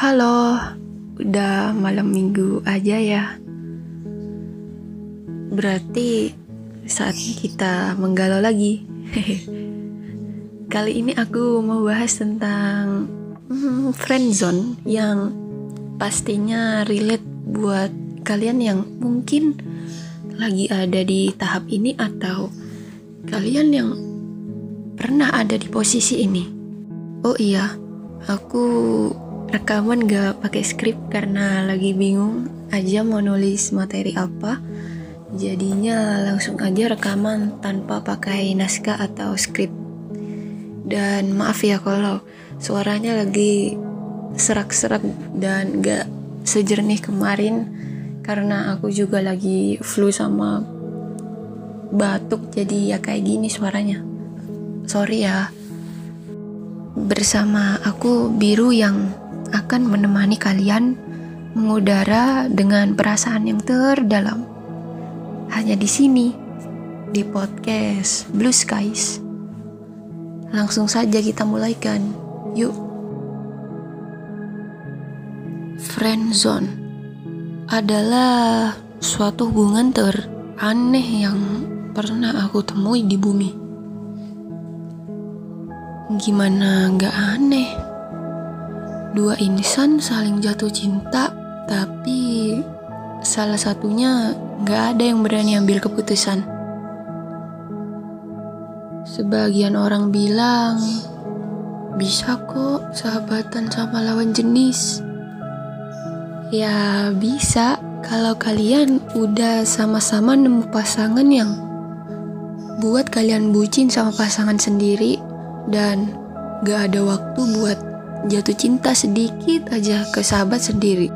Halo, udah malam minggu aja ya. Berarti saatnya kita menggalau lagi. Kali ini aku mau bahas tentang hmm, friendzone yang pastinya relate buat kalian yang mungkin lagi ada di tahap ini atau kalian yang pernah ada di posisi ini. Oh iya, aku rekaman gak pakai skrip karena lagi bingung aja mau nulis materi apa. Jadinya langsung aja rekaman tanpa pakai naskah atau skrip. Dan maaf ya kalau suaranya lagi serak-serak dan gak sejernih kemarin karena aku juga lagi flu sama batuk jadi ya kayak gini suaranya sorry ya bersama aku biru yang akan menemani kalian mengudara dengan perasaan yang terdalam hanya di sini di podcast Blue Skies langsung saja kita mulaikan yuk friend zone adalah suatu hubungan teraneh yang pernah aku temui di bumi. Gimana nggak aneh? Dua insan saling jatuh cinta, tapi salah satunya nggak ada yang berani ambil keputusan. Sebagian orang bilang bisa kok sahabatan sama lawan jenis. Ya bisa kalau kalian udah sama-sama nemu pasangan yang buat kalian bucin sama pasangan sendiri dan gak ada waktu buat jatuh cinta sedikit aja ke sahabat sendiri.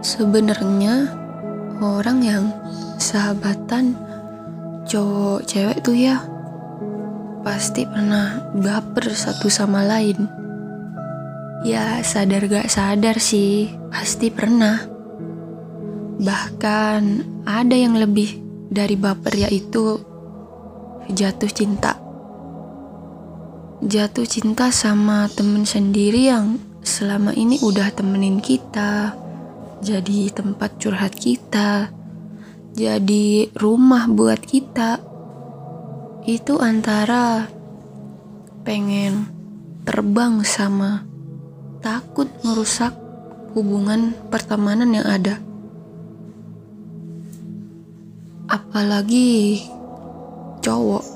Sebenarnya orang yang sahabatan cowok cewek tuh ya pasti pernah baper satu sama lain. Ya sadar gak sadar sih pasti pernah. Bahkan ada yang lebih dari baper yaitu jatuh cinta jatuh cinta sama temen sendiri yang selama ini udah temenin kita, jadi tempat curhat kita, jadi rumah buat kita. Itu antara pengen terbang sama takut merusak hubungan pertemanan yang ada. Apalagi cowok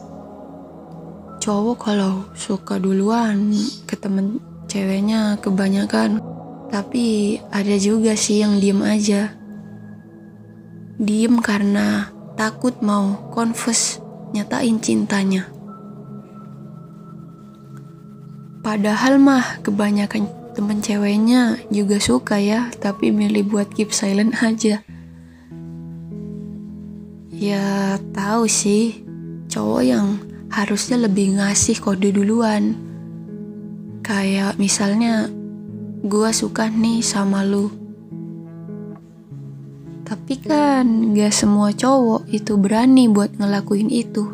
cowok kalau suka duluan ke temen ceweknya kebanyakan. Tapi ada juga sih yang diem aja. Diem karena takut mau confess nyatain cintanya. Padahal mah kebanyakan temen ceweknya juga suka ya tapi milih buat keep silent aja. Ya tahu sih cowok yang harusnya lebih ngasih kode duluan. Kayak misalnya, gue suka nih sama lu. Tapi kan gak semua cowok itu berani buat ngelakuin itu.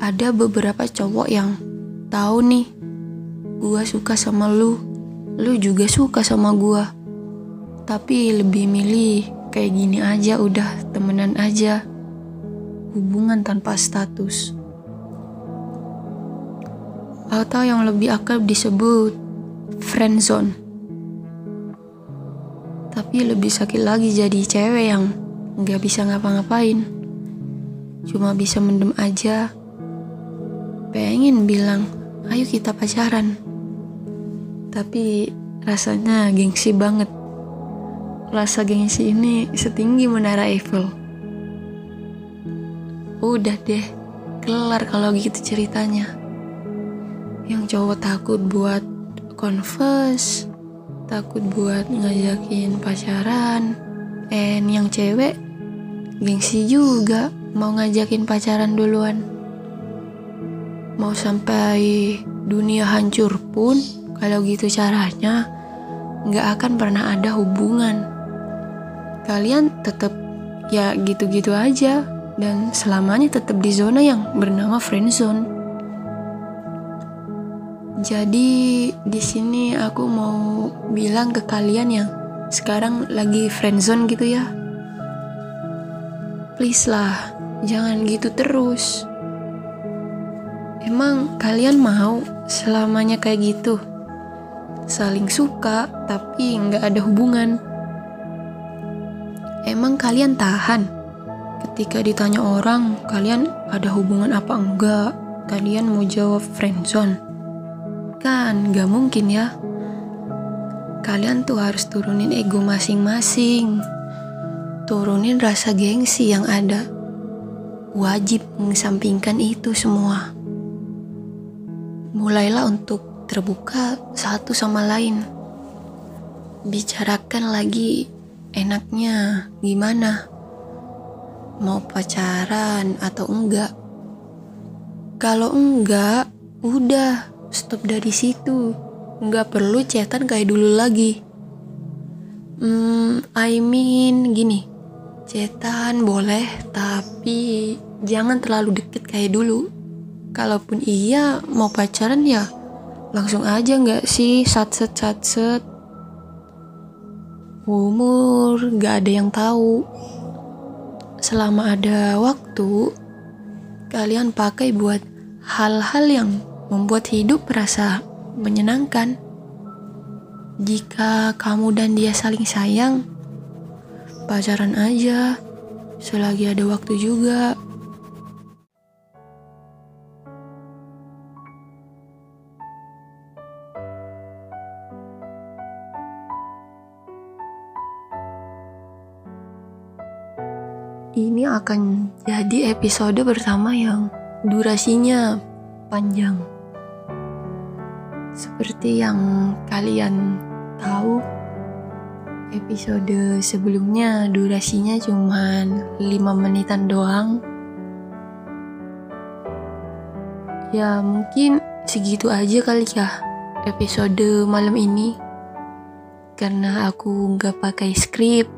Ada beberapa cowok yang tahu nih, gue suka sama lu, lu juga suka sama gue. Tapi lebih milih kayak gini aja udah temenan aja hubungan tanpa status. Atau yang lebih akrab disebut friendzone. Tapi lebih sakit lagi jadi cewek yang nggak bisa ngapa-ngapain. Cuma bisa mendem aja. Pengen bilang, ayo kita pacaran. Tapi rasanya gengsi banget. Rasa gengsi ini setinggi menara Eiffel. Udah deh, kelar kalau gitu ceritanya. Yang cowok takut buat confess, takut buat ngajakin pacaran. And yang cewek gengsi juga mau ngajakin pacaran duluan. Mau sampai dunia hancur pun kalau gitu caranya nggak akan pernah ada hubungan. Kalian tetap ya gitu-gitu aja dan selamanya tetap di zona yang bernama friend zone. Jadi di sini aku mau bilang ke kalian yang sekarang lagi friendzone gitu ya. Please lah, jangan gitu terus. Emang kalian mau selamanya kayak gitu? Saling suka tapi nggak ada hubungan. Emang kalian tahan ketika ditanya orang kalian ada hubungan apa enggak? Kalian mau jawab friendzone? Kan gak mungkin ya. Kalian tuh harus turunin ego masing-masing. Turunin rasa gengsi yang ada. Wajib mengesampingkan itu semua. Mulailah untuk terbuka satu sama lain. Bicarakan lagi enaknya gimana. Mau pacaran atau enggak? Kalau enggak, udah stop dari situ. Nggak perlu chatan kayak dulu lagi. Hmm, I mean gini, chatan boleh, tapi jangan terlalu deket kayak dulu. Kalaupun iya mau pacaran ya langsung aja nggak sih satset satset. Umur nggak ada yang tahu. Selama ada waktu, kalian pakai buat hal-hal yang membuat hidup merasa menyenangkan. Jika kamu dan dia saling sayang, pacaran aja selagi ada waktu juga. Ini akan jadi episode pertama yang durasinya panjang. Seperti yang kalian tahu, episode sebelumnya durasinya cuma 5 menitan doang. Ya mungkin segitu aja kali ya episode malam ini. Karena aku nggak pakai skrip,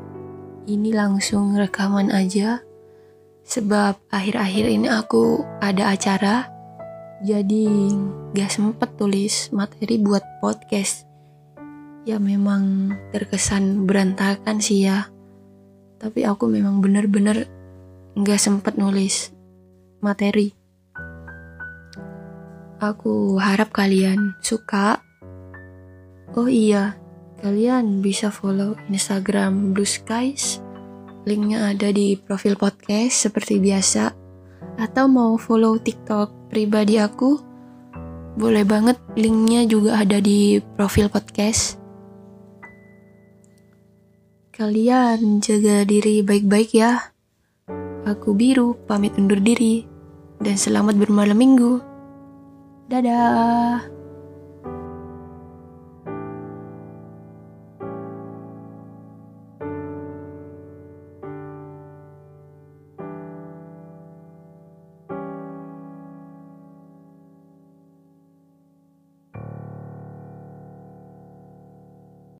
ini langsung rekaman aja. Sebab akhir-akhir ini aku ada acara. Jadi gak sempet tulis materi buat podcast. Ya memang terkesan berantakan sih ya. Tapi aku memang bener-bener gak sempet nulis materi. Aku harap kalian suka. Oh iya kalian bisa follow instagram blue skies linknya ada di profil podcast seperti biasa atau mau follow tiktok pribadi aku, boleh banget linknya juga ada di profil podcast. Kalian jaga diri baik-baik ya. Aku biru, pamit undur diri. Dan selamat bermalam minggu. Dadah.